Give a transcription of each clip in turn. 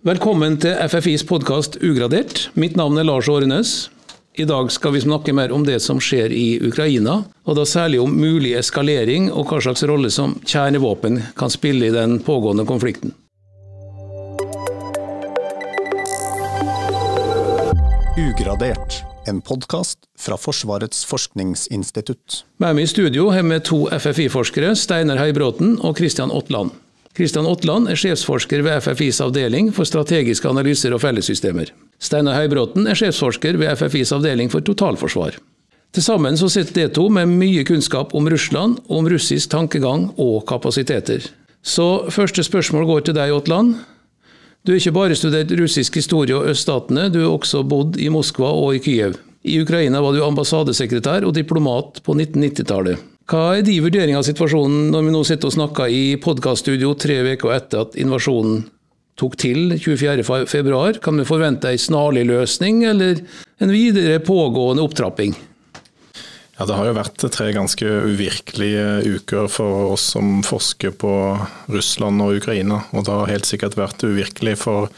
Velkommen til FFIs podkast Ugradert. Mitt navn er Lars Årenes. I dag skal vi snakke mer om det som skjer i Ukraina, og da særlig om mulig eskalering og hva slags rolle som kjernevåpen kan spille i den pågående konflikten. Ugradert, en podkast fra Forsvarets forskningsinstitutt. Med meg i studio har vi to FFI-forskere, Steinar Høybråten og Kristian Ottland. Kristian Ottland er sjefsforsker ved FFIs avdeling for strategiske analyser og fellessystemer. Steinar Høybråten er sjefsforsker ved FFIs avdeling for totalforsvar. Til sammen så sitter de to med mye kunnskap om Russland, om russisk tankegang og kapasiteter. Så første spørsmål går til deg, Ottland. Du har ikke bare studert russisk historie og øststatene, du har også bodd i Moskva og i Kyiv. I Ukraina var du ambassadesekretær og diplomat på 1990-tallet. Hva er de vurdering av situasjonen når vi nå sitter og snakker i podkaststudio tre uker etter at invasjonen tok til 24.2? Kan vi forvente en snarlig løsning, eller en videre pågående opptrapping? Ja, Det har jo vært tre ganske uvirkelige uker for oss som forsker på Russland og Ukraina. Og det har helt sikkert vært uvirkelig for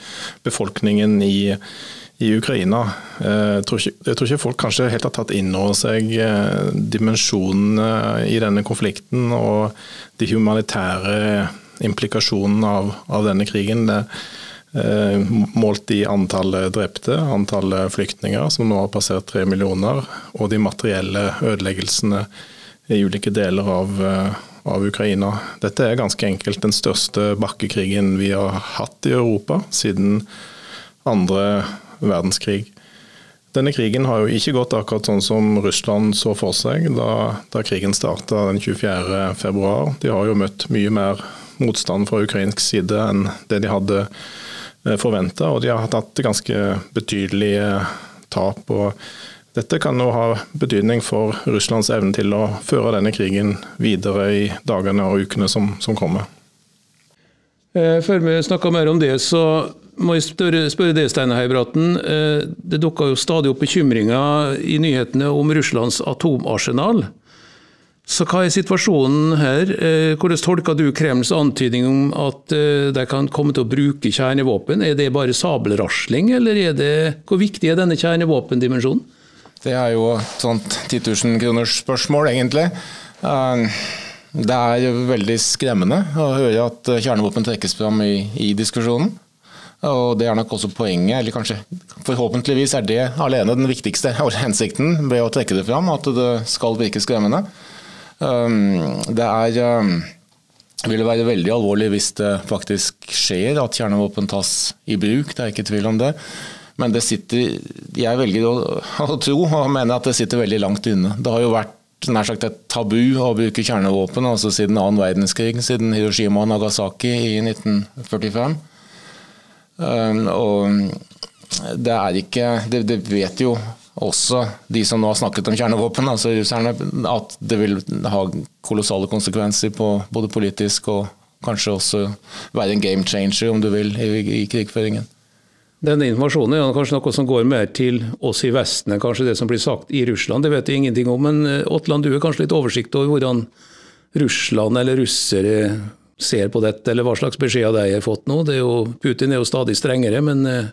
befolkningen i Ukraina i Ukraina. Eh, jeg tror, ikke, jeg tror, ikke, folk kanskje helt har tatt inn over seg eh, dimensjonene i denne konflikten og de humanitære implikasjonene av, av denne krigen. Det, eh, målt i antallet drepte, antallet flyktninger, som nå har passert tre millioner, og de materielle ødeleggelsene i ulike deler av, av Ukraina. Dette er ganske enkelt den største bakkekrigen vi har hatt i Europa siden andre verdenskrig. Denne krigen har jo ikke gått akkurat sånn som Russland så for seg da, da krigen starta den 24.2. De har jo møtt mye mer motstand fra ukrainsk side enn det de hadde eh, forventa, og de har hatt ganske betydelige tap. og dette kan jo ha betydning for Russlands evne til å føre denne krigen videre i dagene og ukene som, som kommer. Eh, før vi snakker mer om det, så må jeg spørre, spørre det, Steinar Heibraten. Eh, det dukker jo stadig opp bekymringer i nyhetene om Russlands atomarsenal. Så hva er situasjonen her? Eh, hvordan tolker du Kremls antydning om at eh, de kan komme til å bruke kjernevåpen? Er det bare sabelrasling, eller er det, hvor viktig er denne kjernevåpendimensjonen? Det er jo et sånt 10 000 kroners spørsmål, egentlig. Det er veldig skremmende å høre at kjernevåpen trekkes fram i, i diskusjonen. Og Det er nok også poenget, eller kanskje forhåpentligvis er det alene den viktigste hensikten ved å trekke det fram, at det skal virke skremmende. Um, det er um, vil være veldig alvorlig hvis det faktisk skjer at kjernevåpen tas i bruk, det er ikke tvil om det. Men det sitter, jeg velger å, å tro og mener at det sitter veldig langt inne. Det har jo vært nær sagt et tabu å bruke kjernevåpen altså siden annen verdenskrig, siden Hiroshima og Nagasaki i 1945. Um, og det er ikke det, det, vet jo også de som nå har snakket om kjernevåpen, altså russerne, at det vil ha kolossale konsekvenser på både politisk og kanskje også være en game changer, om du vil, i, i krigføringen. Denne informasjonen er kanskje noe som går mer til oss i Vesten enn kanskje det som blir sagt i Russland. Det vet jeg ingenting om. Men eh, Åtland, du har kanskje litt oversikt over hvordan Russland eller russere ser på dette, eller hva slags beskjeder de har fått nå. Er jo, Putin er jo stadig strengere, men eh,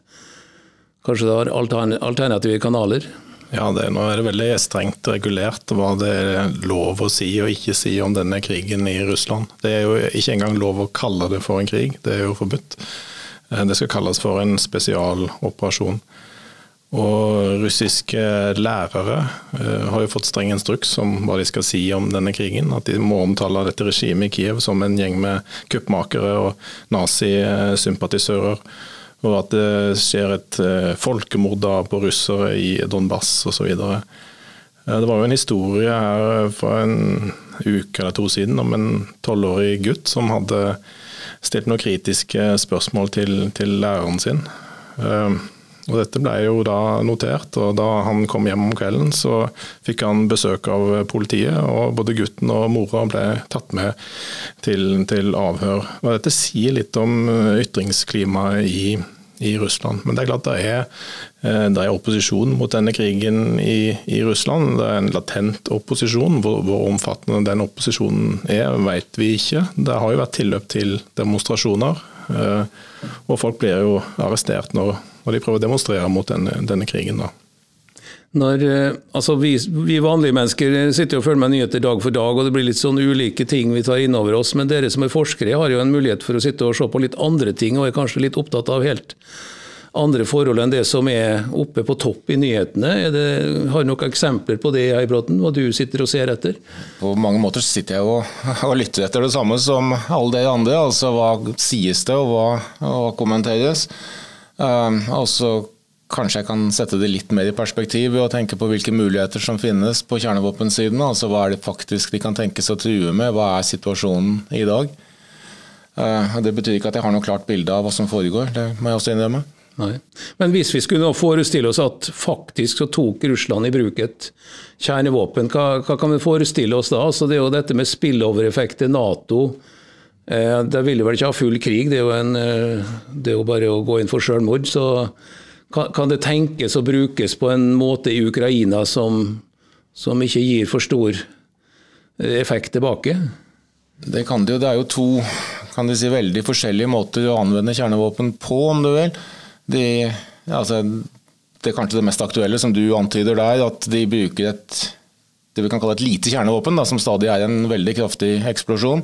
kanskje det har alternative kanaler? Ja, det, Nå er det veldig strengt regulert hva det er lov å si og ikke si om denne krigen i Russland. Det er jo ikke engang lov å kalle det for en krig, det er jo forbudt. Eh, det skal kalles for en spesialoperasjon. Og russiske lærere uh, har jo fått streng instruks om hva de skal si om denne krigen. At de må omtale dette regimet i Kiev som en gjeng med kuppmakere og nazisympatisører. Og at det skjer et uh, folkemord på russere i Donbass osv. Uh, det var jo en historie her for en uke eller to siden om en tolvårig gutt som hadde stilt noen kritiske spørsmål til, til læreren sin. Og Dette ble jo da notert, og da han kom hjem om kvelden så fikk han besøk av politiet, og både gutten og mora ble tatt med til, til avhør. Og Dette sier litt om ytringsklimaet i, i Russland. Men det er klart det er, eh, det er opposisjon mot denne krigen i, i, Russland. Det er en latent opposisjon. Hvor, hvor omfattende den opposisjonen er, vet vi ikke. Det har jo vært tilløp til demonstrasjoner. Og folk blir jo arrestert når, når de prøver å demonstrere mot denne, denne krigen. da. Når, altså vi, vi, vanlige mennesker sitter og følger med nyheter dag for dag, og det blir litt sånn ulike ting vi tar inn over oss. Men dere som er forskere har jo en mulighet for å sitte og se på litt andre ting, og er kanskje litt opptatt av helt andre forhold enn det som er oppe på topp i nyhetene. Det, har du noen eksempler på det, Heibråten, hva du sitter og ser etter? På mange måter sitter jeg og, og lytter etter det samme som alle de andre. Altså hva sies det, og hva, hva kommenteres. Um, så Kanskje jeg kan sette det litt mer i perspektiv ved å tenke på hvilke muligheter som finnes på kjernevåpensiden. Altså hva er det faktisk de kan tenkes å true med, hva er situasjonen i dag. Uh, det betyr ikke at jeg har noe klart bilde av hva som foregår, det må jeg også innrømme. Nei. Men hvis vi skulle forestille oss at faktisk så tok Russland i bruk et kjernevåpen, hva, hva kan vi forestille oss da? Altså det er jo dette med spillover-effekt til Nato. Eh, det ville vel ikke ha full krig, det er jo, en, eh, det er jo bare å gå inn for selvmord. Så kan, kan, det tenkes å brukes på en måte i Ukraina som, som ikke gir for stor eh, effekt tilbake? Det kan det jo. Det er jo to kan de si, veldig forskjellige måter å anvende kjernevåpen på, om du vil. De, altså, det er kanskje det mest aktuelle, som du antyder der, at de bruker et det vi kan kalle et lite kjernevåpen, da, som stadig er en veldig kraftig eksplosjon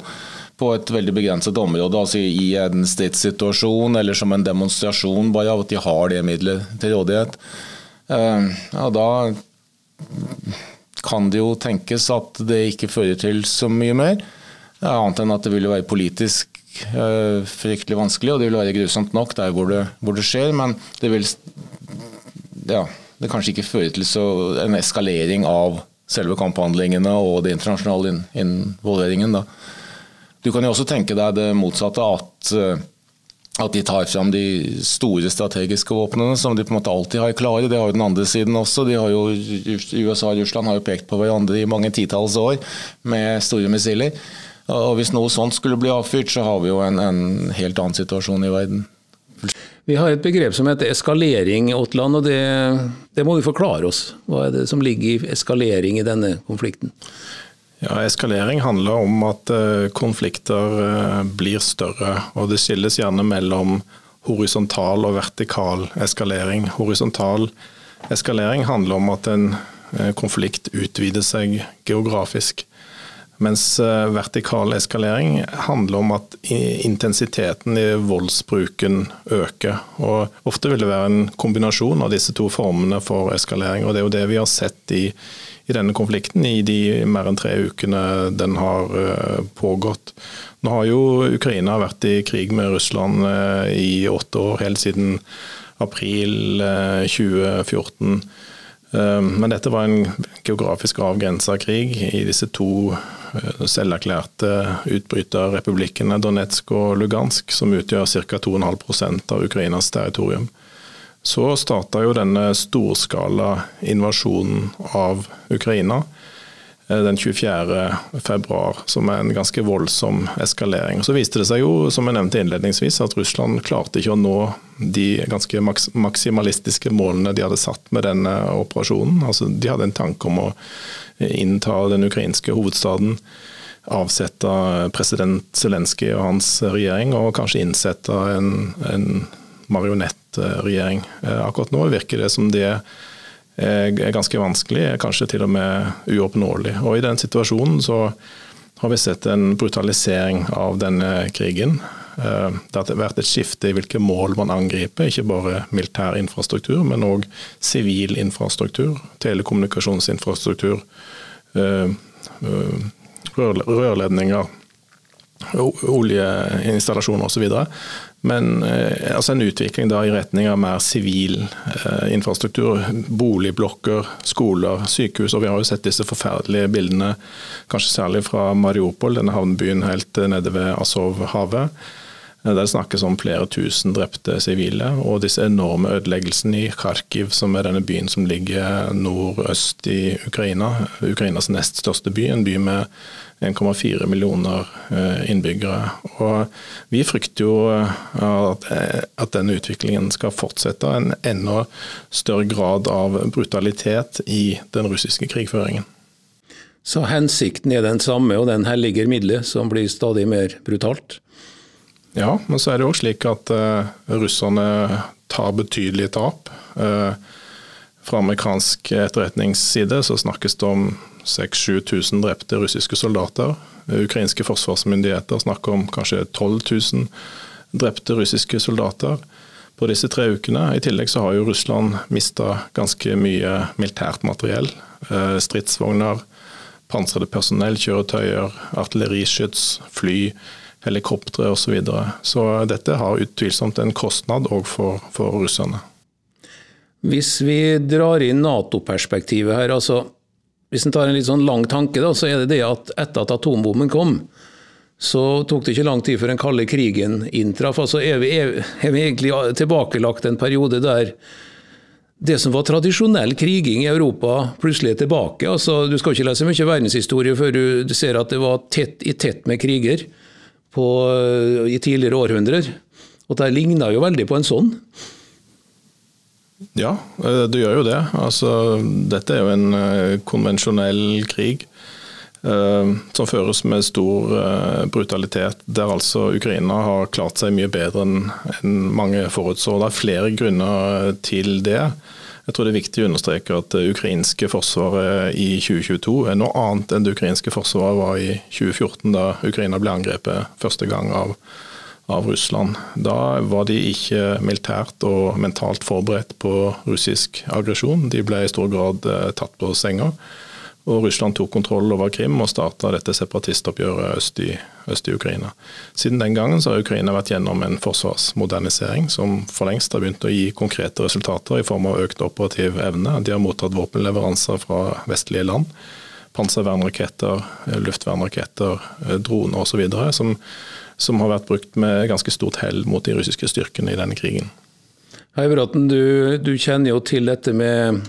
på et veldig begrenset område, altså i en stridssituasjon eller som en demonstrasjon bare av at de har det middelet til rådighet. Uh, ja, da kan det jo tenkes at det ikke fører til så mye mer, annet enn at det vil være politisk Eh, fryktelig vanskelig, og det vil være grusomt nok der hvor det, hvor det skjer. Men det vil ja, det kanskje ikke føre til en eskalering av selve kamphandlingene og den internasjonale involveringen. Da. Du kan jo også tenke deg det motsatte, at, eh, at de tar fram de store strategiske våpnene som de på en måte alltid har klare. Det har jo den andre siden også. Jo, USA og Russland har jo pekt på hverandre i mange titalls år med store missiler. Og Hvis noe sånt skulle bli avfyrt, så har vi jo en, en helt annen situasjon i verden. Vi har et begrep som heter eskalering, Otland, og det, det, må du forklare oss. Hva er det som ligger i eskalering i denne konflikten? Ja, Eskalering handler om at uh, konflikter uh, blir større. og Det skilles gjerne mellom horisontal og vertikal eskalering. Horisontal eskalering handler om at en uh, konflikt utvider seg geografisk. Mens eh, vertikal eskalering handler om at intensiteten i voldsbruken øker. Og ofte vil det være en kombinasjon av disse to formene for eskalering. og Det er jo det vi har sett i, i denne konflikten i de mer enn tre ukene den har eh, pågått. Nå har jo Ukraina vært i krig med Russland eh, i åtte år, helt siden april 2014. Men dette var en geografisk avgrensa krig i disse to Eh, selverklærte utbryterrepublikkene Donetsk og Lugansk, som utgjør ca. 2,5% av Ukrainas territorium. Så starta jo denne storskala invasjonen av Ukraina den den 24.2, som er en ganske voldsom eskalering. Så viste det seg jo, som jeg nevnte innledningsvis, at Russland klarte ikke å nå de ganske maksimalistiske målene de hadde satt med denne operasjonen. Altså, de hadde en tanke om å innta den ukrainske hovedstaden, avsette president Zelenskyj og hans regjering, og kanskje innsette en, en marionettregjering. Eh, akkurat nå virker det som det er ganske vanskelig, kanskje til og med uoppnåelig. Og I den situasjonen så har vi sett en brutalisering av denne krigen. Eh, det har vært et skifte i hvilke mål man angriper, ikke bare militær infrastruktur, men òg sivil infrastruktur, telekommunikasjonsinfrastruktur, eh, eh, rørledninger, oljeinstallasjoner osv. Men altså en utvikling da i retning av mer sivil eh, infrastruktur. Boligblokker, skoler, sykehus. Og vi har jo sett disse forferdelige bildene, kanskje særlig fra Mariupol, denne havnebyen helt nede ved Azov-havet der det snakkes om flere tusen drepte sivile, og disse enorme ødeleggelsene i Kharkiv, som er denne byen som ligger nordøst i Ukraina. Ukrainas nest største by, en by med 1,4 millioner eh, innbyggere. Og vi frykter jo eh, at, eh, at denne utviklingen skal fortsette, en enda større grad av brutalitet i den russiske krigføringen. Så hensikten er den samme, og den helliger middelet, som blir stadig mer brutalt? Ja, men så er det òg slik at uh, russerne tar betydelige tap. Uh, fra amerikansk etterretningsside så snakkes det om 6000-7000 drepte russiske soldater. Ukrainske forsvarsmyndigheter snakker om kanskje 12 000 drepte russiske soldater på disse tre ukene. I tillegg så har jo Russland mista ganske mye militært materiell. Eh, stridsvogner, pansrede personell, kjøretøyer, artilleriskyts, fly, helikoptre osv. Så, videre. så dette har utvilsomt en kostnad òg for, for russerne. Hvis vi drar inn Nato-perspektivet her, altså hvis en tar en litt sånn lang tanke, da, så er det det at etter at atombomben kom, så tok det ikke lang tid før den kalde krigen inntraff. Altså er vi, er vi egentlig tilbakelagt en periode der det som var tradisjonell kriging i Europa, plutselig er tilbake. Altså, du skal ikke lese mye verdenshistorie før du ser at det var tett i tett med kriger på, i tidligere århundrer. Og Det ligna jo veldig på en sånn. Ja, eh, det gjør jo det. Altså, dette er jo en eh, konvensjonell krig. Eh, som føres med stor brutalitet, der altså Ukraina har klart seg mye bedre enn mange forutså. Det er flere grunner til det. Jeg tror det er viktig å understreke at det ukrainske forsvaret i 2022 er noe annet enn det ukrainske forsvaret var i 2014, da Ukraina ble angrepet første gang av, av Russland. Da var de ikke militært og mentalt forberedt på russisk aggresjon. De ble i stor grad eh, tatt på senga. Og Russland tok kontroll over Krim og starta dette separatistoppgjøret øst i, øst i, Ukraina. Siden den gangen har Ukraina vært gjennom en forsvarsmodernisering som for lengst har begynt å gi konkrete resultater i form av økt operativ evne. De har mottatt våpenleveranser fra vestlige land. Panservernraketter, luftvernraketter, droner osv. Som, som har vært brukt med ganske stort hell mot de russiske styrkene i denne krigen. Høybråten, du, du kjenner jo til dette med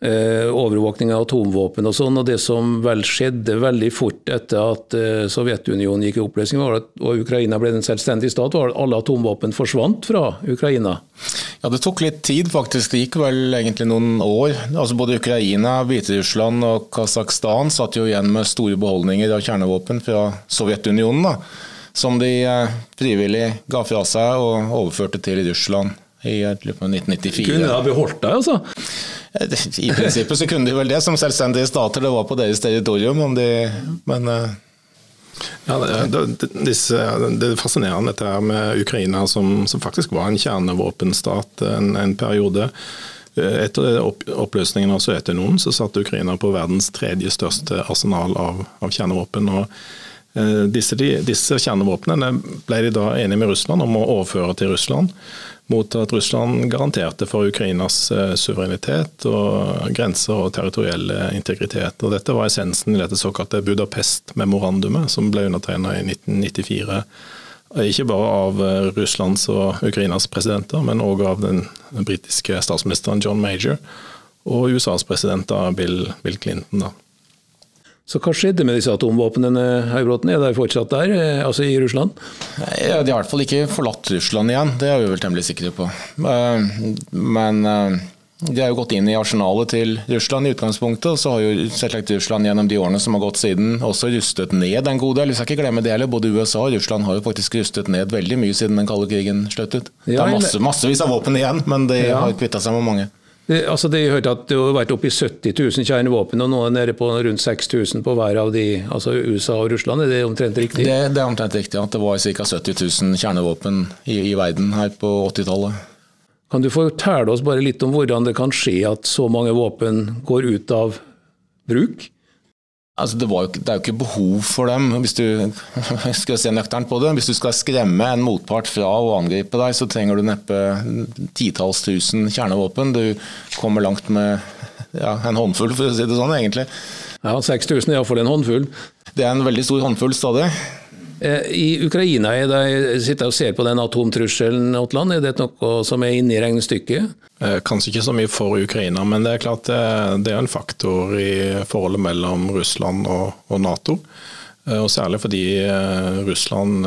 Eh, overvåkning av atomvåpen og sånn. og Det som vel skjedde veldig fort etter at eh, Sovjetunionen gikk i oppløsning var at, og Ukraina ble en selvstendig stat, var at alle atomvåpen forsvant fra Ukraina. Ja, Det tok litt tid, faktisk. Det gikk vel egentlig noen år. Altså Både Ukraina, Hviterussland og Kasakhstan satt jo igjen med store beholdninger av kjernevåpen fra Sovjetunionen. da, Som de eh, frivillig ga fra seg og overførte til Russland i 1994. Kunne ha beholdt det, altså? I prinsippet så kunne de vel det som selvstendige stater, det var på deres territorium. De, men uh... ja, det, det, disse, det, er fascinerende dette her med Ukraina, som, som faktisk var en kjernevåpenstat en, en periode. Eh, etter oppløsningen av Sovjetunionen så satt Ukraina på verdens tredje største arsenal av, av kjernevåpen. og eh, disse, disse kjernevåpnene ble de da enige med Russland om å overføre til Russland mot at Russland garanterte for Ukrainas eh, suverenitet og grenser og territorielle integritet. Og dette var essensen i dette såkalte Budapest-memorandumet, som ble undertegna i 1994. Ikke bare av eh, Russlands og Ukrainas presidenter, men òg av den britiske statsministeren John Major og USAs president Bill, Bill Clinton. da. Så hva skjedde med disse atomvåpnene? Høybråten? Er de fortsatt der, eh, altså i Russland? Ja, de har i hvert fall ikke forlatt Russland igjen, det er vi vel temmelig sikre på. Eh, men eh, de har jo gått inn i arsenalet til Russland i utgangspunktet, og så har jo selvsagt Russland gjennom de årene som har gått siden, også rustet ned en god del. Vi skal ikke glemme det heller. Både USA og Russland har jo faktisk rustet ned veldig mye siden den kalde krigen sluttet. Det er masse, massevis av våpen igjen, men de ja. har kvitta seg med mange. Det, altså det, hørte at det har vært oppi 70 000 kjernevåpen, og nå er det nede på rundt 6000 på hver av de, altså USA og Russland. Er det omtrent riktig? Det, det er omtrent riktig, at det var ca. 70 000 kjernevåpen i, i verden her på 80-tallet. Kan du fortelle oss bare litt om hvordan det kan skje at så mange våpen går ut av bruk? Altså, det, jo, det, er jo ikke behov for dem, hvis du skal se nøkternt på det. Hvis du skal skremme en motpart fra å angripe deg, så trenger du neppe titalls tusen kjernevåpen. Du kommer langt med ja, en håndfull, for å si det sånn, egentlig. Ja, 6000 er iallfall en håndfull. Det er en veldig stor håndfull stadig. Eh, I Ukraina er det, sitter og ser på den atomtrusselen, Otland. Er det noe som er inne i regnestykket? Eh, kanskje ikke så mye for Ukraina, men det er klart det, er en faktor i forholdet mellom Russland og, Nato. Eh, og Særlig fordi Russland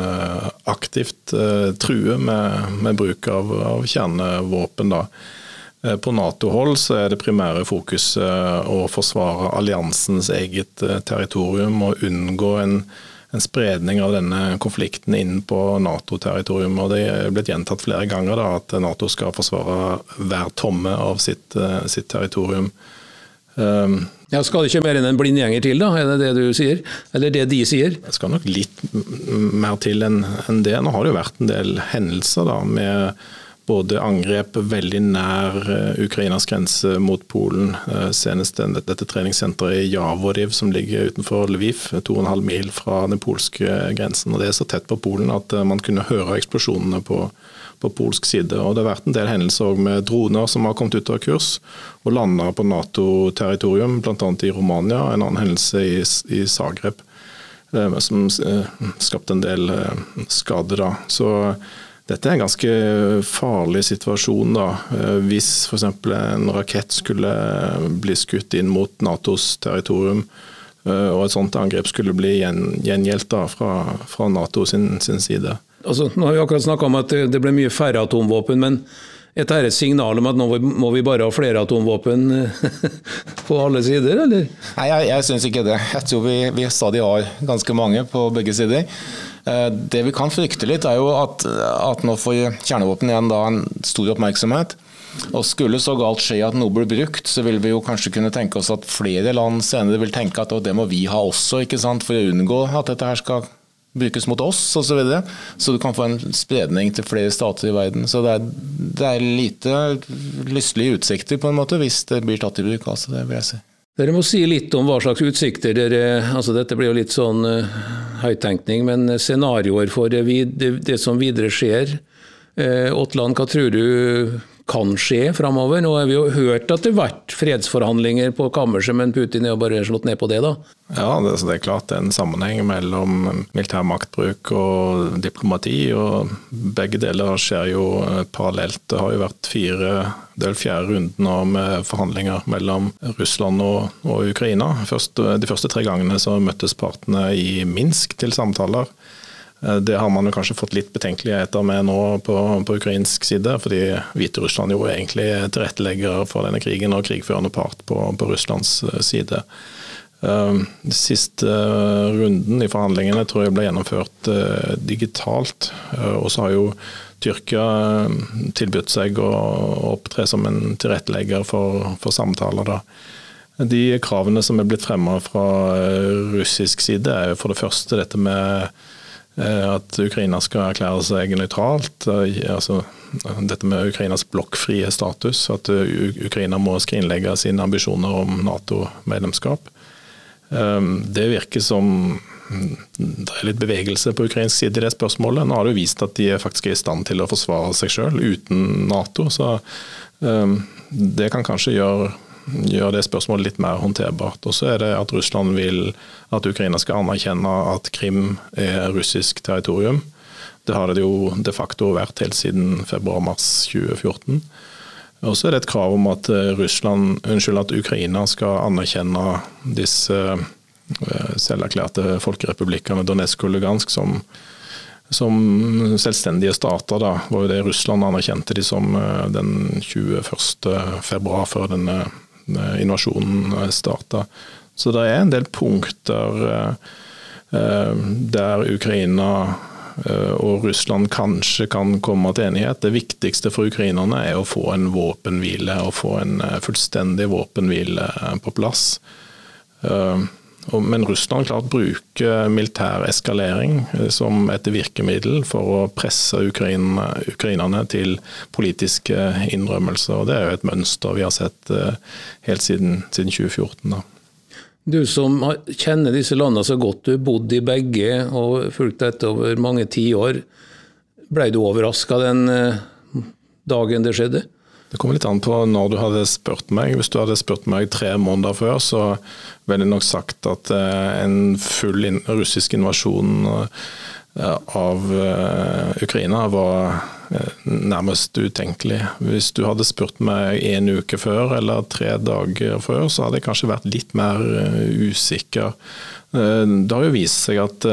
aktivt truer med, med bruk av, av kjernevåpen. da. På Nato-hold så er det primære fokuset å forsvare alliansens eget territorium og unngå en en spredning av denne konflikten inn på Nato-territorium. og Det er blitt gjentatt flere ganger da, at Nato skal forsvare hver tomme av sitt, sitt territorium. Um, ja, Skal det ikke mer enn en blindgjenger til, da? Er det det du sier? Eller det de sier? Det skal nok litt mer til enn det. Nå har det jo vært en del hendelser da, med både angrep veldig nær eh, Ukrainas grense mot Polen. Eh, senest dette treningssenteret i Javoriv som ligger utenfor Lviv, 2,5 mil fra den polske grensen. og Det er så tett på Polen at eh, man kunne høre eksplosjonene på, på polsk side. Og Det har vært en del hendelser med droner som har kommet ut av kurs og landa på Nato-territorium, bl.a. i Romania. En annen hendelse i, i Zagreb som skapte en del skader. da. Så dette er en ganske farlig situasjon. da. Eh, hvis f.eks. en rakett skulle bli skutt inn mot Natos territorium, eh, og et sånt angrep skulle bli gjengjeldt fra, fra Nato sin, sin side. Altså, nå har vi akkurat snakka om at det ble mye færre atomvåpen, men er dette et signal om at nå må vi bare ha flere atomvåpen på alle sider, eller? Nei, jeg, jeg syns ikke det. Jeg tror vi, vi stadig har ganske mange på begge sider. Eh, det vi kan frykte litt, er jo at, at nå får kjernevåpen igjen da en stor oppmerksomhet. Og Skulle så galt skje at noe blir brukt, så vil vi jo kanskje kunne tenke oss at flere land senere vil tenke at det må vi ha også, ikke sant, for å unngå at dette her skal brukes mot oss osv. Så, så du kan få en spredning til flere stater i verden. Så det er, det er lite lystelige utsikter på en måte hvis det blir tatt i bruk. altså det vil jeg si. Dere må si litt om hva slags utsikter dere altså Dette blir jo litt sånn uh, høyttenkning, men scenarioer for det, det, det som videre skjer. Uh, Åtland, hva tror du kan skje framover. Nå har vi jo hørt at det har vært fredsforhandlinger på kammerset, men Putin har bare slått ned på det, da? Ja, det, det er klart det er en sammenheng mellom militær maktbruk og diplomati. og Begge deler skjer jo parallelt. Det har jo vært fire del fjerde runden nå med forhandlinger mellom Russland og, og Ukraina. Først, de første tre gangene så møttes partene i Minsk til samtaler. Eh, det har man jo kanskje fått litt betenkeligheter med nå på, på ukrainsk side, fordi Hviterussland jo egentlig tilrettelegger for denne krigen og krigførende part på, på Russlands eh, side. Eh, den siste runden i forhandlingene tror jeg ble gjennomført digitalt. Og så har jo Tyrkia tilbudt seg å opptre som en tilrettelegger for, for samtaler. da. De kravene som er blitt fremma fra russisk side, er for det første dette med Eh, at Ukraina skal erklære seg nøytralt. Eh, altså, dette med Ukrainas blokkfrie status. At eh, Ukraina må skrinlegge sine ambisjoner om Nato-medlemskap. Det virker som mm, det er litt bevegelse på ukrainsk side i det spørsmålet. Nå har det jo vist at de faktisk er i stand til å forsvare seg sjøl uten Nato. Så det kan kanskje gjøre gjør det spørsmålet litt mer håndterbart. Og så er det at Russland vil at Ukraina skal anerkjenne at Krim er russisk territorium. Det har det jo de facto vært helt siden februar-mars 2014. Og så er det et krav om at, eh, Russland, unnskyld, at Ukraina skal anerkjenne disse eh, selverklærte folkerepublikkene Donetsk og Lugansk som, som selvstendige stater. Da var jo det Russland anerkjente de som eh, den 21. februar, før denne invasjonen starta. Så det er en del punkter eh, eh, der Ukraina eh, og Russland kanskje kan komme til enighet. Det viktigste for ukrainerne er å få en våpenhvile, og få en fullstendig våpenhvile på plass. Men Russland klart bruker militær eskalering som et virkemiddel for å presse ukrainerne til politiske innrømmelser. og Det er jo et mønster vi har sett helt siden, siden 2014. Da. Du som kjenner disse landene så godt, du har bodd i begge og fulgt dette over mange tiår. Ble du overraska den dagen det skjedde? Det kommer litt an på når du hadde spurt meg. Hvis du hadde spurt meg tre måneder før, så ville jeg nok sagt at eh, en full russisk invasjon eh, av eh, Ukraina var nærmest utenkelig. Hvis du hadde spurt meg en uke før eller tre dager før, så hadde jeg kanskje vært litt mer usikker. Det har jo vist seg at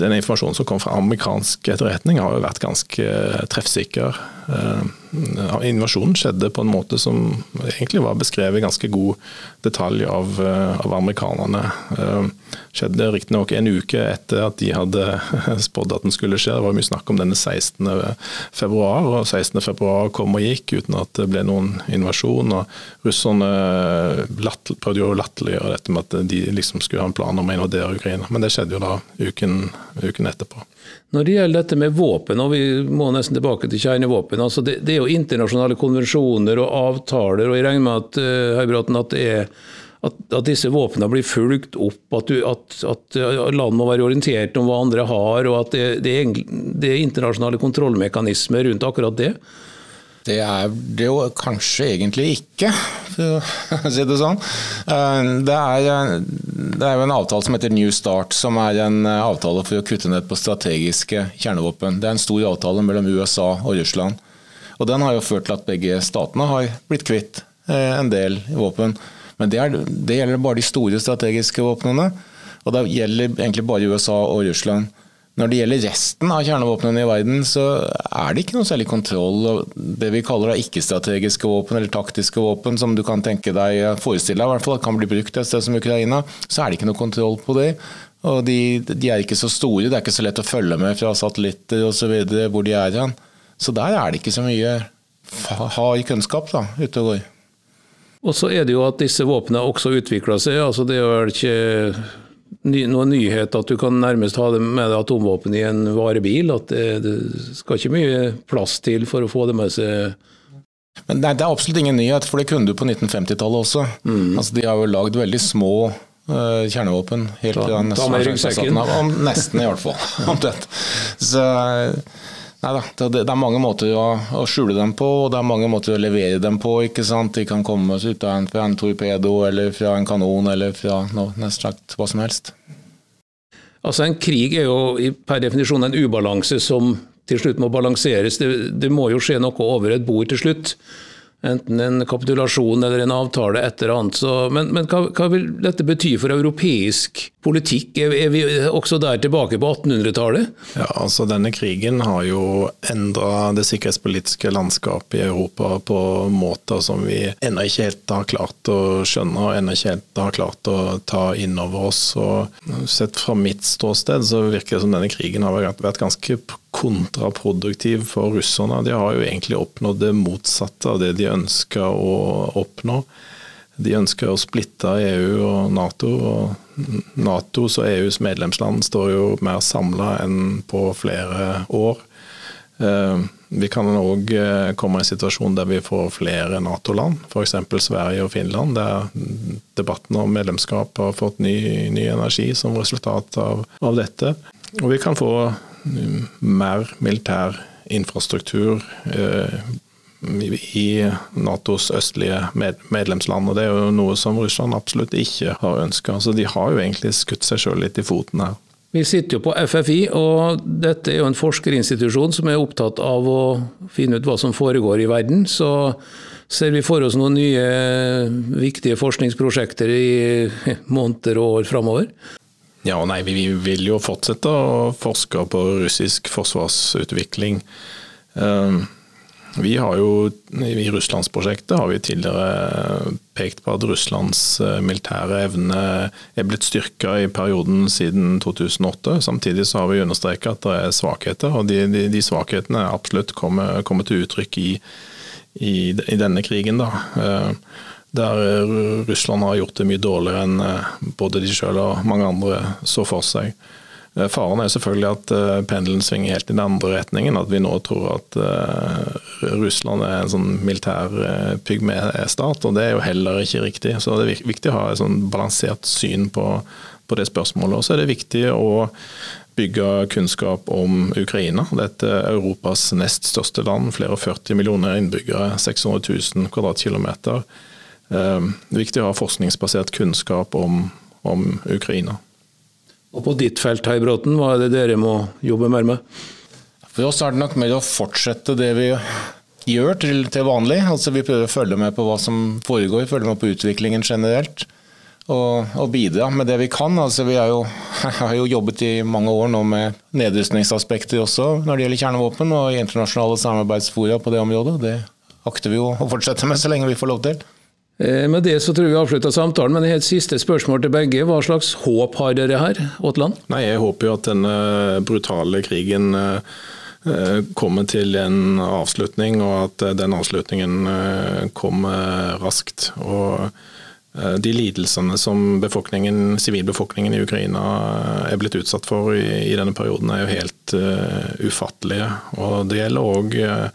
den informasjonen som kom fra amerikansk etterretning har jo vært ganske treffsikker. Uh, invasjonen skjedde på en måte som egentlig var beskrevet i ganske god detalj av, uh, av amerikanerne. Uh, skjedde riktignok en uke etter at de hadde spådd at den skulle skje. Det var mye snakk om denne 16. februar, og 16. februar kom og gikk uten at det ble noen invasjon. og Russerne prøvde jo å latterliggjøre dette med at de liksom skulle ha en plan om å invadere Ukraina, men det skjedde jo da uken, uken etterpå. Når det gjelder dette med våpen, og vi må nesten tilbake til kjernevåpen. altså det, det, er jo internasjonale konvensjoner og avtaler, og jeg regner med at, Høybråten, at, er, at, at disse våpnene blir fulgt opp, at, du, at, land må være orientert om hva andre har, og at det, det, det er internasjonale kontrollmekanismer rundt akkurat det. Det er det jo kanskje egentlig ikke, for å si det sånn. Eh, det er, det er jo en avtale som heter New Start, som er en eh, avtale for å kutte ned på strategiske kjernevåpen. Det er en stor avtale mellom USA og Russland. Og Den har jo ført til at begge statene har blitt kvitt eh, en del våpen. Men det, er, det gjelder bare de store strategiske våpnene. Og det gjelder egentlig bare USA og Russland. Når det gjelder resten av kjernevåpnene i verden, så er det ikke noe særlig kontroll. Det vi kaller ikke-strategiske våpen eller taktiske våpen, som du kan tenke deg forestille deg i hvert fall, kan bli brukt et sted som Ukraina, så er det ikke noe kontroll på det. Og de, de, er ikke så store, det er ikke så lett å følge med fra satellitter osv. hvor de er hen. Så der er det ikke så mye hard kunnskap da, ute og går. Og så er det jo at disse våpnene også utvikler seg. altså Det er vel ikke ny, noen nyhet at du kan nærmest ha det med deg atomvåpen i en varebil. At det, det, skal ikke mye plass til for å få det med seg. Men nei, Det er absolutt ingen nyhet, for det kunne du på 1950-tallet også. Mm. Altså, de har jo lagd veldig små uh, kjernevåpen. Helt ta, ta med ryggsekken. Nesten, i hvert fall. Omtrent. Så Nei da, det, er mange måter å, skjule dem på, og det er mange måter å levere dem på. ikke sant? De kan komme ut av en, fra en torpedo eller fra en kanon eller fra noe, nesten sagt hva som helst. Altså En krig er jo per definisjon en ubalanse som til slutt må balanseres. Det, det må jo skje noe over et bord til slutt enten en kapitulasjon eller en avtale, et eller annet. Så, men, men hva, hva, vil dette bety for europeisk politikk? Er, er vi også der tilbake på 1800-tallet? Ja, altså Denne krigen har jo endra det sikkerhetspolitiske landskapet i Europa på måter som vi ennå ikke helt har klart å skjønne og ennå ikke helt har klart å ta inn over oss. Og sett fra mitt ståsted så virker det som denne krigen har vært ganske kontraproduktiv for russerne. De har jo egentlig oppnådd det motsatte av det de ønska å oppnå. De ønsker å splitte EU og Nato. og Natos og EUs medlemsland står jo mer samla enn på flere år. Eh, vi kan òg eh, komme i en situasjon der vi får flere Nato-land, f.eks. Sverige og Finland, der debatten om medlemskap har fått ny, ny energi som resultat av, av dette. Og vi kan få mer militær infrastruktur eh, i Natos østlige medlemsland. og Det er jo noe som Russland absolutt ikke har ønska. Så de har jo egentlig skutt seg sjøl litt i foten her. Vi sitter jo på FFI, og dette er jo en forskerinstitusjon som er opptatt av å finne ut hva som foregår i verden. Så ser vi for oss noen nye viktige forskningsprosjekter i måneder og år framover. Ja og nei, vi vil jo fortsette å forske på russisk forsvarsutvikling. Ehm, vi har jo, I Russlandsprosjektet har vi tidligere pekt på at Russlands eh, militære evne er blitt styrka i perioden siden 2008. Samtidig så har vi understreka at det er svakheter, og de, de, de svakhetene absolutt kommer, kommer, til uttrykk i, i, i denne krigen. da. Ehm, der eh, Russland har gjort det mye dårligere enn eh, både de sjøl og mange andre så for seg. Eh, faren er selvfølgelig at pendelen svinger helt i den andre retningen. At vi nå tror at Russland er en sånn militær pygmestat, og det er jo heller ikke riktig. Så det er viktig å ha et sånn balansert syn på, på det spørsmålet. Og så er det viktig å bygge kunnskap om Ukraina. Dette er Europas nest største land, flere og 40 millioner innbyggere, 600 000 kvadratkilometer. Det er viktig å ha forskningsbasert kunnskap om, om Ukraina. Og På ditt felt, Høybråten, hva er det dere må jobbe mer med? For oss er det nok mer å fortsette det vi gjør til, til vanlig. Altså Vi prøver å følge med på hva som foregår, følge med på utviklingen generelt. og, og bidra med det vi kan. Altså, vi jo, har jo jobbet i mange år nå med nedrustningsaspekter også når det gjelder kjernevåpen, og i internasjonale samarbeidsfora på det området. Det akter vi jo å fortsette med så lenge vi får lov til. Eh, med det så tror jeg vi avslutter samtalen, men et siste spørsmål til begge. Hva slags håp har dere her, Aatland? Nei, Jeg håper jo at denne brutale krigen eh, eh, kommer til en avslutning, og at den avslutningen kommer raskt. Og de lidelsene som befolkningen, sivilbefolkningen i Ukraina er blitt utsatt for i, denne perioden, er jo helt ufattelige. Og Det gjelder eh,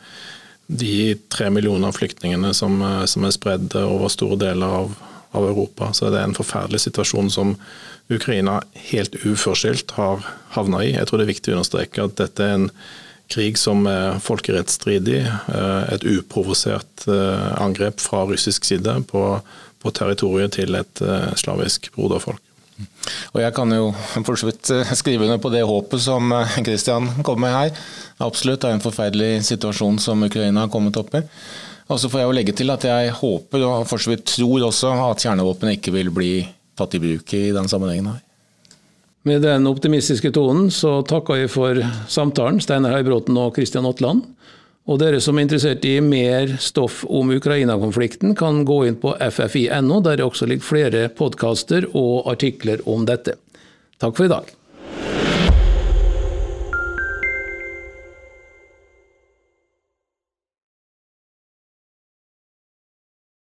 de tre millioner flyktningene som, uh, som, er spredd over store deler av, av, Europa. Så det er en forferdelig situasjon som Ukraina helt uforskyldt har havna i. Jeg tror det er viktig å understreke at dette er en krig som er folkerettsstridig. Et uprovosert angrep fra russisk side på på territoriet til et slavisk broderfolk. Og Jeg kan jo for så vidt eh, skrive under på det håpet som Kristian eh, kom med her. Absolutt, det er en forferdelig situasjon som Ukraina har kommet opp i. Og så får jeg jo legge til at jeg håper og for så vidt tror også at kjernevåpen ikke vil bli tatt i bruk i den sammenhengen her. Med den optimistiske tonen så takker jeg for samtalen, Steinar Høybråten og Kristian Aatland. Og dere som er interessert i mer stoff om Ukraina-konflikten, kan gå inn på ffi.no, der det også ligger flere podkaster og artikler om dette. Takk for i dag.